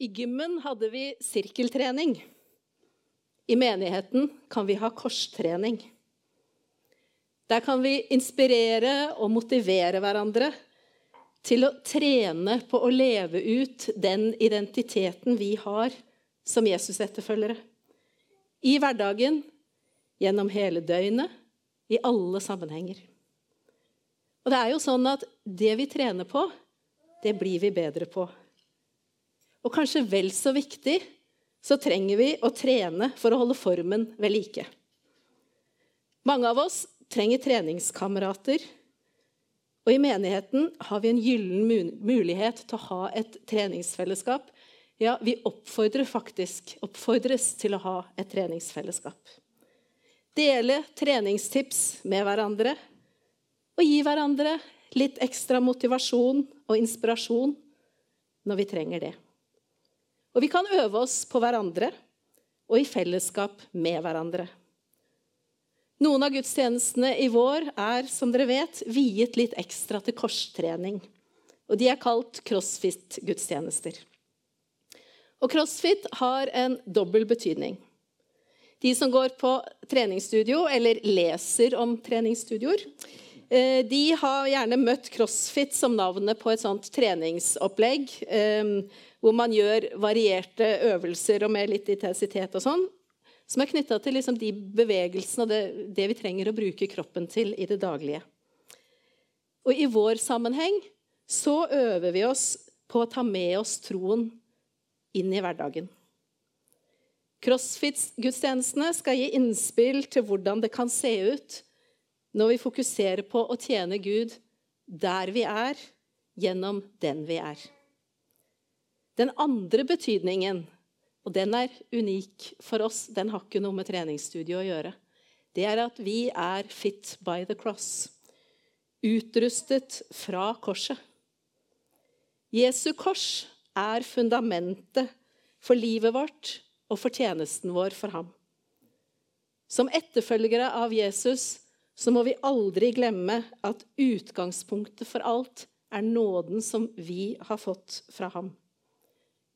I gymmen hadde vi sirkeltrening. I menigheten kan vi ha korstrening. Der kan vi inspirere og motivere hverandre til å trene på å leve ut den identiteten vi har som Jesus-etterfølgere. I hverdagen, gjennom hele døgnet, i alle sammenhenger. Og det er jo sånn at det vi trener på, det blir vi bedre på. Og kanskje vel så viktig så trenger vi å trene for å holde formen ved like. Mange av oss trenger treningskamerater. Og i menigheten har vi en gyllen mulighet til å ha et treningsfellesskap. Ja, vi oppfordrer faktisk, oppfordres til å ha et treningsfellesskap. Dele treningstips med hverandre og gi hverandre litt ekstra motivasjon og inspirasjon når vi trenger det. Og vi kan øve oss på hverandre og i fellesskap med hverandre. Noen av gudstjenestene i vår er, som dere vet, viet litt ekstra til korstrening. Og de er kalt crossfit-gudstjenester. Og crossfit har en dobbel betydning. De som går på treningsstudio eller leser om treningsstudioer, de har gjerne møtt crossfit som navnet på et sånt treningsopplegg eh, hvor man gjør varierte øvelser og med litt intensitet og sånn, som er knytta til liksom de bevegelsene og det, det, vi trenger å bruke kroppen til i det daglige. Og i vår sammenheng så øver vi oss på å ta med oss troen inn i hverdagen. Crossfit-gudstjenestene skal gi innspill til hvordan det kan se ut når vi fokuserer på å tjene Gud der vi er, gjennom den vi er. Den andre betydningen, og den er unik for oss, den har ikke noe med treningsstudio å gjøre, det er at vi er fit by the cross. Utrustet fra korset. Jesu kors er fundamentet for livet vårt og for tjenesten vår for ham. Som etterfølgere av Jesus så må vi aldri glemme at utgangspunktet for alt er nåden som vi har fått fra ham.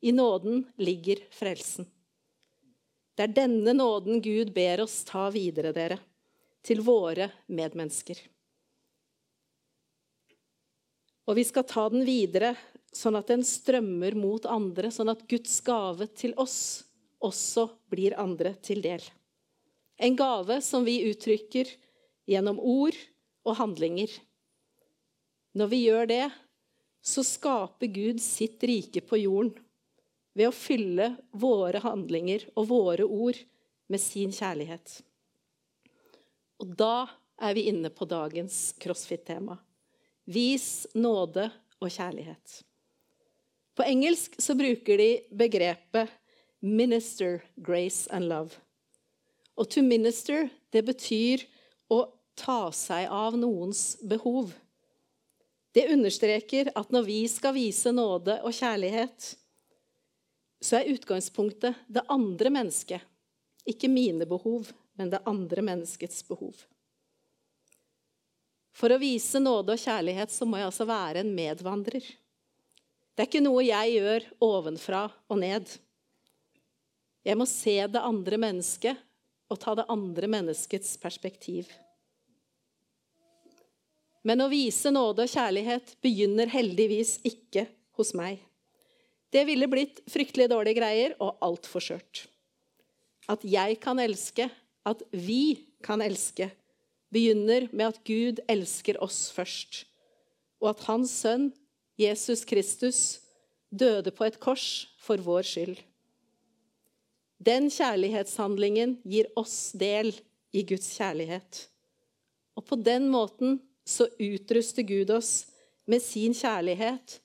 I nåden ligger frelsen. Det er denne nåden Gud ber oss ta videre, dere, til våre medmennesker. Og vi skal ta den videre sånn at den strømmer mot andre, sånn at Guds gave til oss også blir andre til del. En gave som vi uttrykker gjennom ord og handlinger. Når vi gjør det, så skaper Gud sitt rike på jorden ved å fylle våre handlinger og våre ord med sin kjærlighet. Og da er vi inne på dagens crossfit-tema. Vis nåde og kjærlighet. På engelsk så bruker de begrepet 'minister, grace and love'. Og 'to minister' det betyr å ta seg av noens behov. Det understreker at når vi skal vise nåde og kjærlighet, så er utgangspunktet det andre mennesket. Ikke mine behov, men det andre menneskets behov. For å vise nåde og kjærlighet så må jeg altså være en medvandrer. Det er ikke noe jeg gjør ovenfra og ned. Jeg må se det andre mennesket og ta det andre menneskets perspektiv. Men å vise nåde og kjærlighet begynner heldigvis ikke hos meg. Det ville blitt fryktelig dårlige greier og altfor skjørt. At jeg kan elske, at vi kan elske, begynner med at Gud elsker oss først, og at Hans sønn, Jesus Kristus, døde på et kors for vår skyld. Den kjærlighetshandlingen gir oss del i Guds kjærlighet. Og på den måten så utruster Gud oss med sin kjærlighet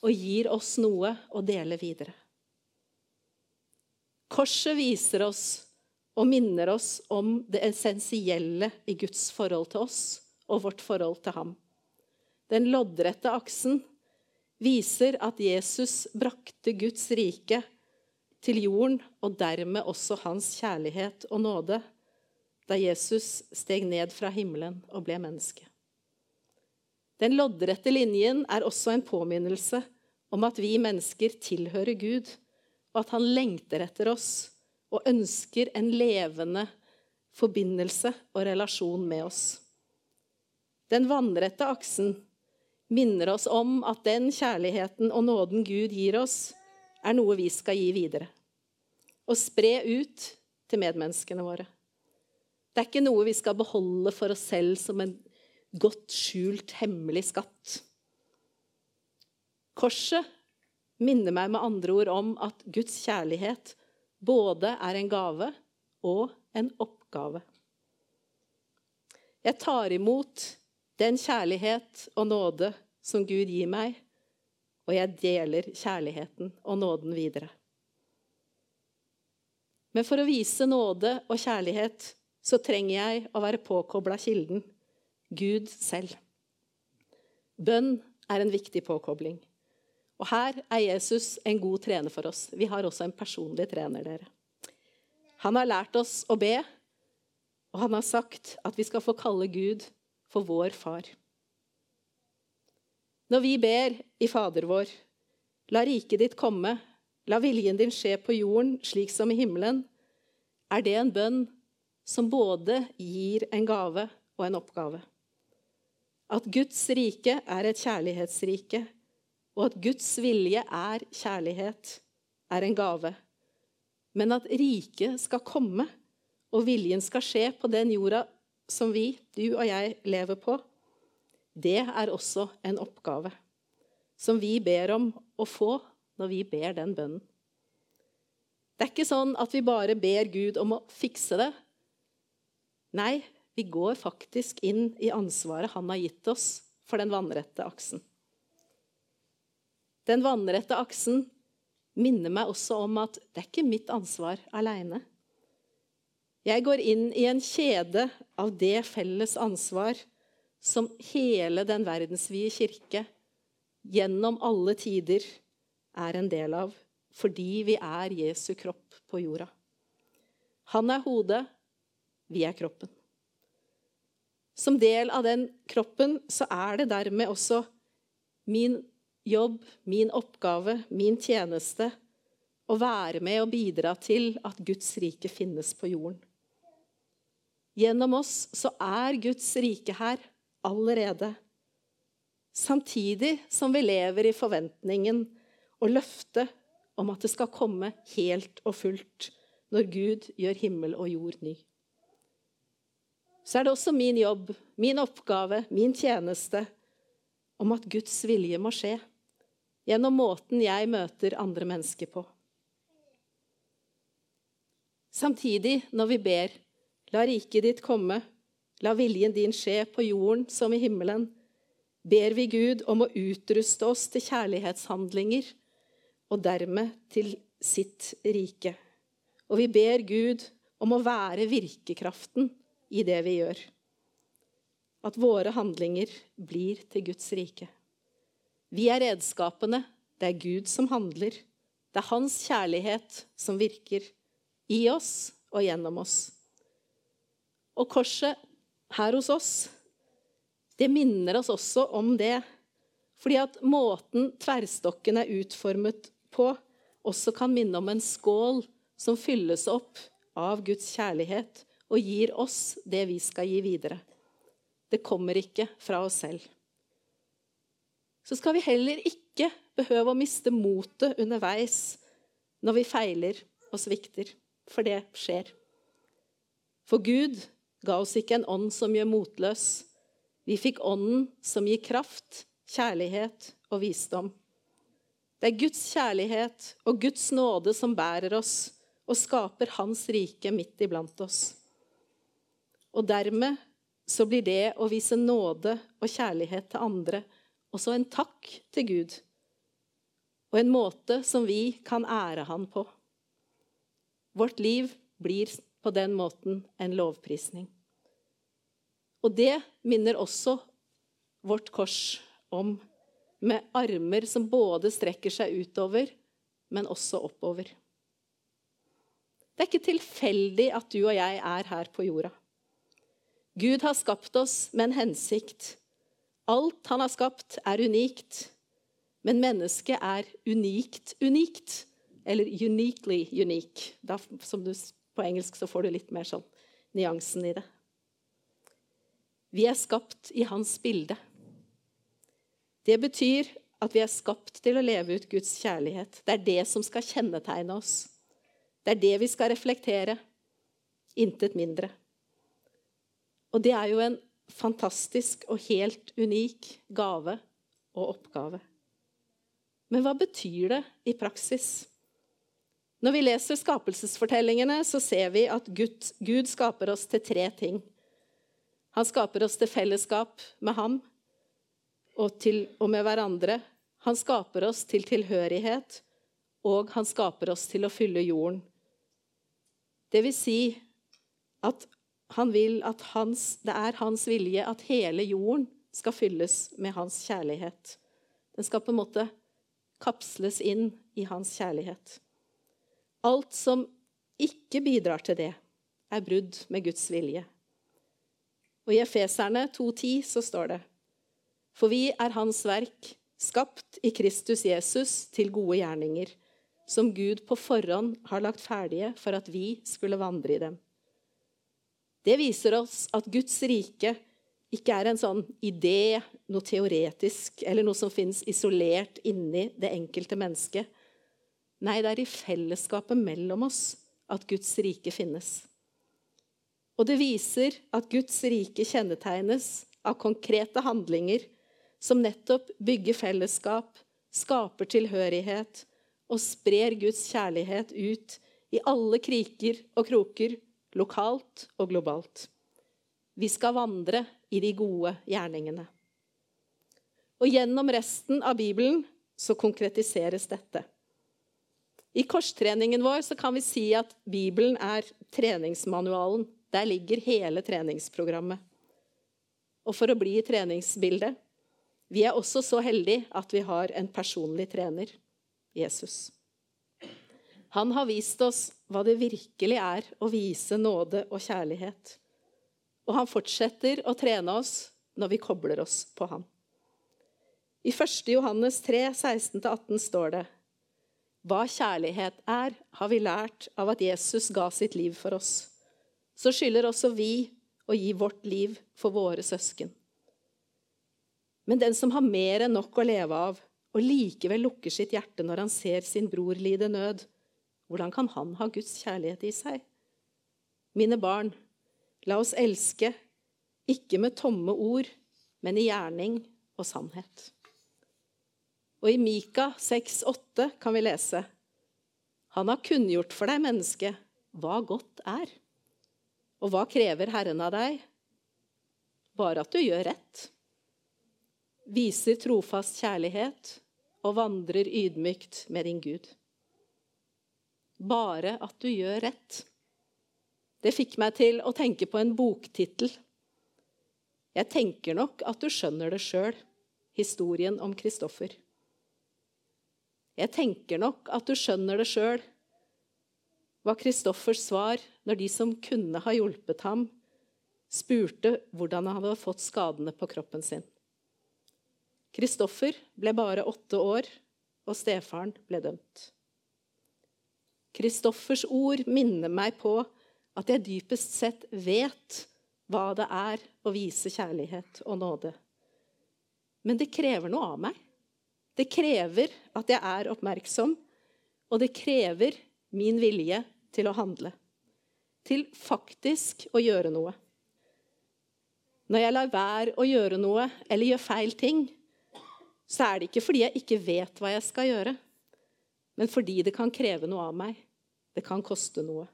og gir oss noe å dele videre. Korset viser oss og minner oss om det essensielle i Guds forhold til oss og vårt forhold til ham. Den loddrette aksen viser at Jesus brakte Guds rike til jorden, og dermed også hans kjærlighet og nåde, da Jesus steg ned fra himmelen og ble menneske. Den loddrette linjen er også en påminnelse om at vi mennesker tilhører Gud, og at han lengter etter oss og ønsker en levende forbindelse og relasjon med oss. Den vannrette aksen minner oss om at den kjærligheten og nåden Gud gir oss, er noe vi skal gi videre. Og spre ut til medmenneskene våre. Det er ikke noe vi skal beholde for oss selv som en godt skjult, hemmelig skatt. Korset minner meg med andre ord om at Guds kjærlighet både er en gave og en oppgave. Jeg tar imot den kjærlighet og nåde som Gud gir meg, og jeg deler kjærligheten og nåden videre. Men for å vise nåde og kjærlighet så trenger jeg å være påkobla kilden, Gud selv. Bønn er en viktig påkobling. Og her er Jesus en god trener for oss. Vi har også en personlig trener, dere. Han har lært oss å be, og han har sagt at vi skal få kalle Gud for vår far. Når vi ber i Fader vår, la riket ditt komme, la viljen din skje på jorden slik som i himmelen, er det en bønn som både gir en gave og en oppgave. At Guds rike er et kjærlighetsrike og at Guds vilje er kjærlighet, er en gave. Men at riket skal komme, og viljen skal skje på den jorda som vi, du og jeg, lever på, det er også en oppgave som vi ber om å få når vi ber den bønnen. Det er ikke sånn at vi bare ber Gud om å fikse det. Nei, vi går faktisk inn i ansvaret han har gitt oss for den vannrette aksen. Den vannrette aksen minner meg også om at det er ikke mitt ansvar aleine. Jeg går inn i en kjede av det felles ansvar som hele den verdensvide kirke gjennom alle tider er en del av, fordi vi er Jesu kropp på jorda. Han er hodet, vi er kroppen. Som del av den kroppen så er det dermed også min jobb, min oppgave, min tjeneste å være med og bidra til at Guds rike finnes på jorden. Gjennom oss så er Guds rike her allerede. Samtidig som vi lever i forventningen og løftet om at det skal komme helt og fullt når Gud gjør himmel og jord ny. Så er det også min jobb, min oppgave, min tjeneste om at Guds vilje må skje gjennom måten jeg møter andre mennesker på. Samtidig, når vi ber, la riket ditt komme, la viljen din skje på jorden som i himmelen, ber vi Gud om å utruste oss til kjærlighetshandlinger og dermed til sitt rike. Og vi ber Gud om å være virkekraften i det vi gjør. At våre handlinger blir til Guds rike. Vi er redskapene. Det er Gud som handler. Det er hans kjærlighet som virker i oss og gjennom oss. Og korset her hos oss, det minner oss også om det. Fordi at måten tverrstokken er utformet på, også kan minne om en skål som fylles opp av Guds kjærlighet og gir oss det vi skal gi videre. Det kommer ikke fra oss selv så skal vi heller ikke behøve å miste motet underveis når vi feiler og svikter, for det skjer. For Gud ga oss ikke en ånd som gjør motløs. Vi fikk ånden som gir kraft, kjærlighet og visdom. Det er Guds kjærlighet og Guds nåde som bærer oss og skaper Hans rike midt iblant oss. Og dermed så blir det å vise nåde og kjærlighet til andre også en takk til Gud, og en måte som vi kan ære Han på. Vårt liv blir på den måten en lovprisning. Og det minner også vårt kors om, med armer som både strekker seg utover, men også oppover. Det er ikke tilfeldig at du og jeg er her på jorda. Gud har skapt oss med en hensikt Alt han har skapt, er unikt. Men mennesket er unikt unikt. Eller uniquely unique. Som du, på engelsk så får du litt mer sånn nyansen i det. Vi er skapt i hans bilde. Det betyr at vi er skapt til å leve ut Guds kjærlighet. Det er det som skal kjennetegne oss. Det er det vi skal reflektere. Intet mindre. Og det er jo en fantastisk og helt unik gave og oppgave. Men hva betyr det i praksis? Når vi leser skapelsesfortellingene, så ser vi at Gud, Gud skaper oss til tre ting. Han skaper oss til fellesskap med ham og, til, og med hverandre. Han skaper oss til tilhørighet, og han skaper oss til å fylle jorden. Det vil si at han vil at hans, det er hans vilje at hele jorden skal fylles med hans kjærlighet. Den skal på en måte kapsles inn i hans kjærlighet. Alt som ikke bidrar til det, er brudd med Guds vilje. Og I Efeserne 2,10 så står det For vi er Hans verk, skapt i Kristus Jesus til gode gjerninger, som Gud på forhånd har lagt ferdige for at vi skulle vandre i dem. Det viser oss at Guds rike ikke er en sånn idé, noe teoretisk, eller noe som finnes isolert inni det enkelte mennesket. Nei, det er i fellesskapet mellom oss at Guds rike finnes. Og det viser at Guds rike kjennetegnes av konkrete handlinger som nettopp bygger fellesskap, skaper tilhørighet og sprer Guds kjærlighet ut i alle kriker og kroker lokalt og globalt. Vi skal vandre i de gode gjerningene. Og gjennom resten av Bibelen så konkretiseres dette. I korstreningen vår så kan vi si at Bibelen er treningsmanualen. Der ligger hele treningsprogrammet. Og for å bli i treningsbildet Vi er også så heldige at vi har en personlig trener, Jesus. Han har vist oss hva det virkelig er å vise nåde og kjærlighet. Og han fortsetter å trene oss når vi kobler oss på ham. I 1. Johannes 3, 16-18 står det Hva kjærlighet er, har vi lært av at Jesus ga sitt liv for oss. Så skylder også vi å gi vårt liv for våre søsken. Men den som har mer enn nok å leve av, og likevel lukker sitt hjerte når han ser sin bror lide nød, hvordan kan han ha Guds kjærlighet i seg? Mine barn, la oss elske, ikke med tomme ord, men i gjerning og sannhet. Og i Mika 6,8 kan vi lese Han har kunngjort for deg, menneske, hva godt er. Og hva krever Herren av deg? Bare at du gjør rett. Viser trofast kjærlighet og vandrer ydmykt med din Gud bare at du gjør rett. Det fikk meg til å tenke på en boktittel. Jeg tenker nok at du skjønner det sjøl, historien om Kristoffer. Jeg tenker nok at du skjønner det sjøl, var Kristoffers svar når de som kunne ha hjulpet ham, spurte hvordan han hadde fått skadene på kroppen sin. Kristoffer ble bare åtte år, og stefaren ble dømt. Kristoffers ord minner meg på at jeg dypest sett vet hva det er å vise kjærlighet og nåde. Men det krever noe av meg. Det krever at jeg er oppmerksom, og det krever min vilje til å handle. Til faktisk å gjøre noe. Når jeg lar være å gjøre noe eller gjør feil ting, så er det ikke fordi jeg ikke vet hva jeg skal gjøre men fordi det kan kreve noe av meg. Det kan koste noe.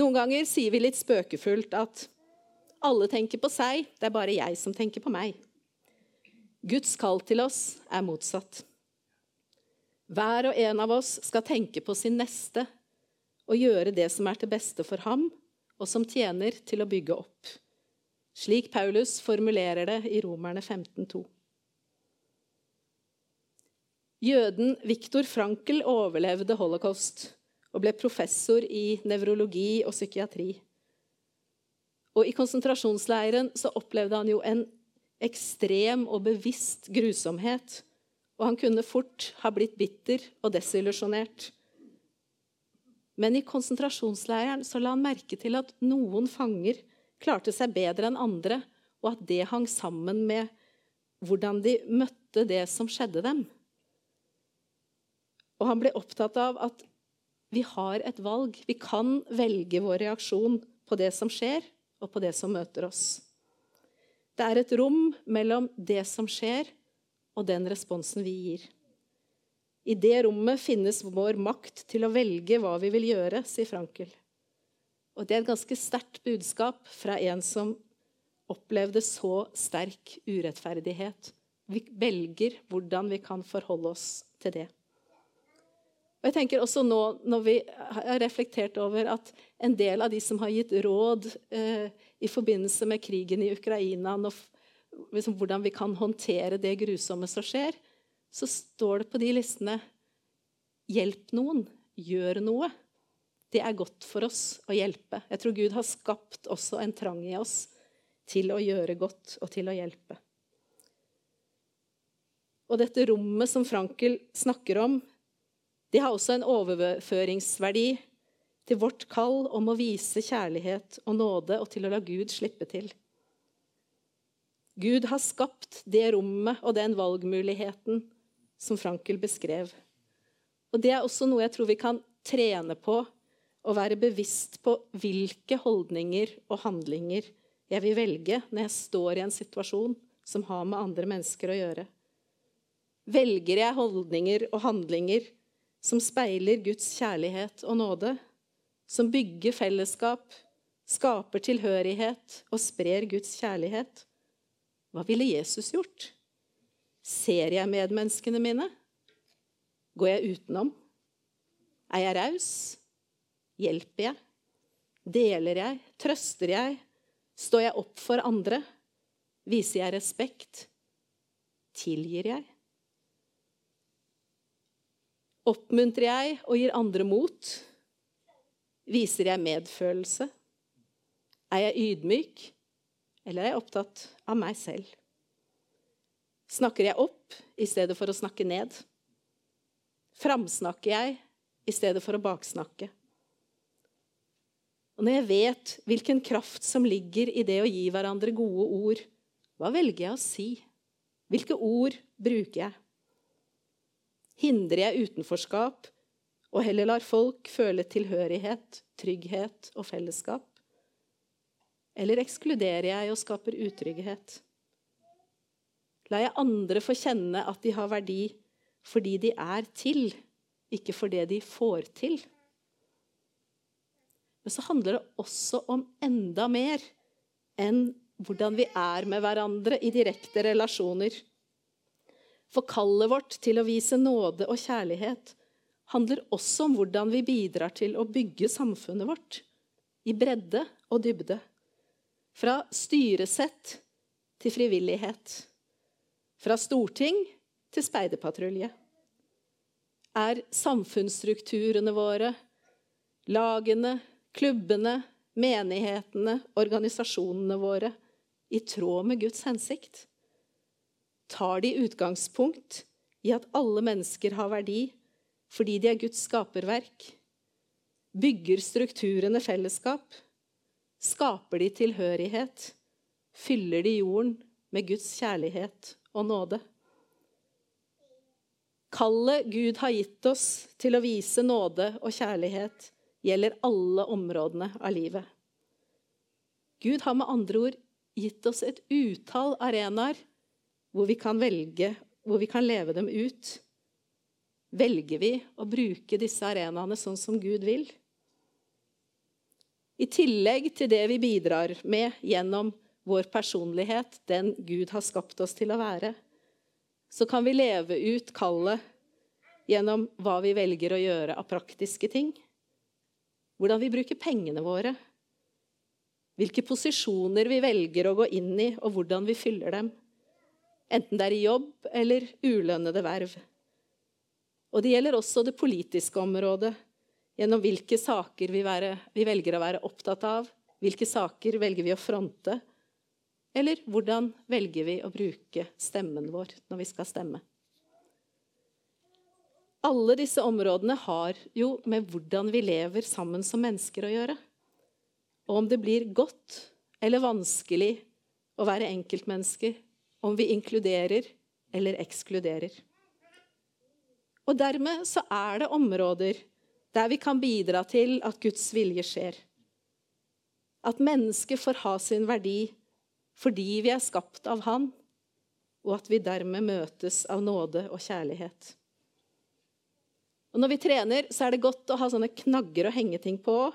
Noen ganger sier vi litt spøkefullt at alle tenker på seg, det er bare jeg som tenker på meg. Guds kall til oss er motsatt. Hver og en av oss skal tenke på sin neste og gjøre det som er til beste for ham, og som tjener til å bygge opp. Slik Paulus formulerer det i Romerne 15,2. Jøden Viktor Frankel overlevde holocaust og ble professor i nevrologi og psykiatri. Og I konsentrasjonsleiren så opplevde han jo en ekstrem og bevisst grusomhet og han kunne fort ha blitt bitter og desillusjonert. Men i konsentrasjonsleiren så la han merke til at noen fanger klarte seg bedre enn andre, og at det hang sammen med hvordan de møtte det som skjedde dem. Og han ble opptatt av at vi har et valg. Vi kan velge vår reaksjon på det som skjer, og på det som møter oss. Det er et rom mellom det som skjer, og den responsen vi gir. I det rommet finnes vår makt til å velge hva vi vil gjøre, sier Frankel. Og det er et ganske sterkt budskap fra en som opplevde så sterk urettferdighet. Vi velger hvordan vi kan forholde oss til det. Og jeg tenker også nå når vi har reflektert over at en del av de som har gitt råd eh, i forbindelse med krigen i Ukraina, når, liksom, hvordan vi kan håndtere det grusomme som skjer, så står det på de listene Hjelp noen. Gjør noe. Det er godt for oss å hjelpe. Jeg tror Gud har skapt også en trang i oss til å gjøre godt og til å hjelpe. Og dette rommet som Frankel snakker om, det har også en overføringsverdi til vårt kall om å vise kjærlighet og nåde og til å la Gud slippe til. Gud har skapt det rommet og den valgmuligheten som Frankel beskrev. Og Det er også noe jeg tror vi kan trene på, å være bevisst på hvilke holdninger og handlinger jeg vil velge når jeg står i en situasjon som har med andre mennesker å gjøre. Velger jeg holdninger og handlinger som speiler Guds kjærlighet og nåde, som bygger fellesskap, skaper tilhørighet og sprer Guds kjærlighet. Hva ville Jesus gjort? Ser jeg medmenneskene mine? Går jeg utenom? Er jeg raus? Hjelper jeg? Deler jeg? Trøster jeg? Står jeg opp for andre? Viser jeg respekt? Tilgir jeg? Oppmuntrer jeg og gir andre mot? Viser jeg medfølelse? Er jeg ydmyk, eller er jeg opptatt av meg selv? Snakker jeg opp i stedet for å snakke ned? Framsnakker jeg i stedet for å baksnakke? Og når jeg vet hvilken kraft som ligger i det å gi hverandre gode ord, hva velger jeg å si? Hvilke ord bruker jeg? hindrer jeg utenforskap og heller lar folk føle tilhørighet, trygghet og fellesskap? Eller ekskluderer jeg og skaper utrygghet? Lar jeg andre få kjenne at de har verdi fordi de er til, ikke for det de får til? Men så handler det også om enda mer enn hvordan vi er med hverandre i direkte relasjoner. For kallet vårt til å vise nåde og kjærlighet handler også om hvordan vi bidrar til å bygge samfunnet vårt i bredde og dybde. Fra styresett til frivillighet. Fra storting til speiderpatrulje. Er samfunnsstrukturene våre, lagene, klubbene, menighetene, organisasjonene våre i tråd med Guds hensikt? tar de utgangspunkt i at alle mennesker har verdi fordi de er Guds skaperverk, bygger strukturene fellesskap, skaper de tilhørighet, fyller de jorden med Guds kjærlighet og nåde. Kallet Gud har gitt oss til å vise nåde og kjærlighet, gjelder alle områdene av livet. Gud har med andre ord gitt oss et utall arenaer hvor vi kan velge, hvor vi kan leve dem ut. Velger vi å bruke disse arenaene sånn som Gud vil? I tillegg til det vi bidrar med gjennom vår personlighet, den Gud har skapt oss til å være, så kan vi leve ut kallet gjennom hva vi velger å gjøre av praktiske ting. Hvordan vi bruker pengene våre. Hvilke posisjoner vi velger å gå inn i, og hvordan vi fyller dem enten det er i jobb eller ulønnede verv. Og det gjelder også det politiske området, gjennom hvilke saker vi, være, vi velger å være opptatt av, hvilke saker velger vi å fronte, eller hvordan velger vi å bruke stemmen vår når vi skal stemme. Alle disse områdene har jo med hvordan vi lever sammen som mennesker å gjøre. Og om det blir godt eller vanskelig å være enkeltmennesker, om vi inkluderer eller ekskluderer. Og dermed så er det områder der vi kan bidra til at Guds vilje skjer. At mennesket får ha sin verdi fordi vi er skapt av Han, og at vi dermed møtes av nåde og kjærlighet. Og Når vi trener, så er det godt å ha sånne knagger å henge ting på.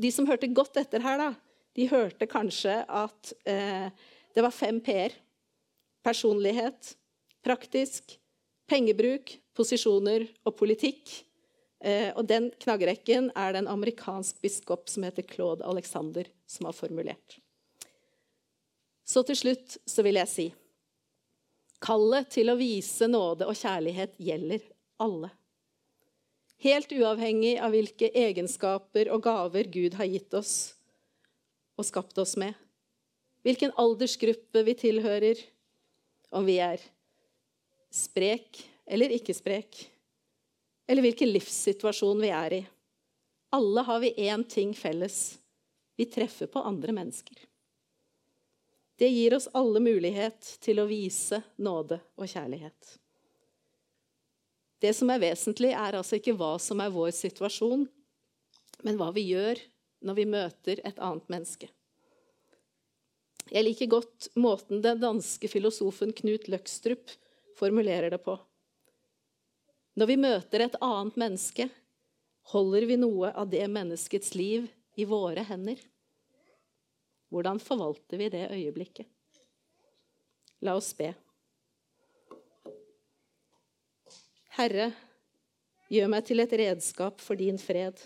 De som hørte godt etter her, da, de hørte kanskje at eh, det var fem p-er. Personlighet, praktisk, pengebruk, posisjoner og politikk. Eh, og den knaggerekken er det en amerikansk biskop som heter Claude Alexander, som har formulert. Så til slutt så vil jeg si Kallet til å vise nåde og kjærlighet gjelder alle helt uavhengig av hvilke egenskaper og gaver Gud har gitt oss og skapt oss med. Hvilken aldersgruppe vi tilhører, om vi er sprek eller ikke sprek, eller hvilken livssituasjon vi er i. Alle har vi én ting felles. Vi treffer på andre mennesker. Det gir oss alle mulighet til å vise nåde og kjærlighet. Det som er vesentlig, er altså ikke hva som er vår situasjon, men hva vi gjør når vi møter et annet menneske. Jeg liker godt måten den danske filosofen Knut Løkstrup formulerer det på. Når vi møter et annet menneske, holder vi noe av det menneskets liv i våre hender. Hvordan forvalter vi det øyeblikket? La oss be. Herre, gjør meg til et redskap for din fred.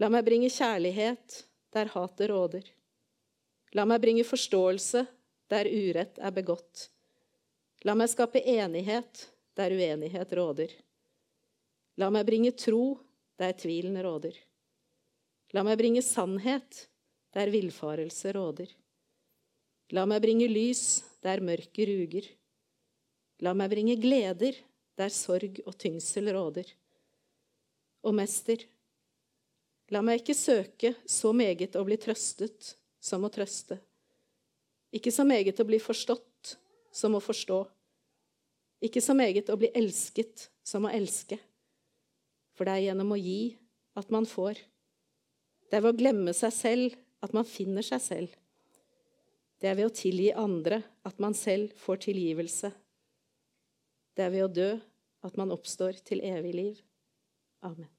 La meg bringe kjærlighet der hatet råder. La meg bringe forståelse der urett er begått. La meg skape enighet der uenighet råder. La meg bringe tro der tvilen råder. La meg bringe sannhet der villfarelse råder. La meg bringe lys der mørket ruger. La meg bringe gleder der sorg og tyngsel råder. Og mester, la meg ikke søke så meget å bli trøstet som å trøste, ikke så meget å bli forstått som å forstå, ikke så meget å bli elsket som å elske, for det er gjennom å gi at man får. Det er ved å glemme seg selv at man finner seg selv. Det er ved å tilgi andre at man selv får tilgivelse. Det er ved å dø at man oppstår til evig liv. Amen.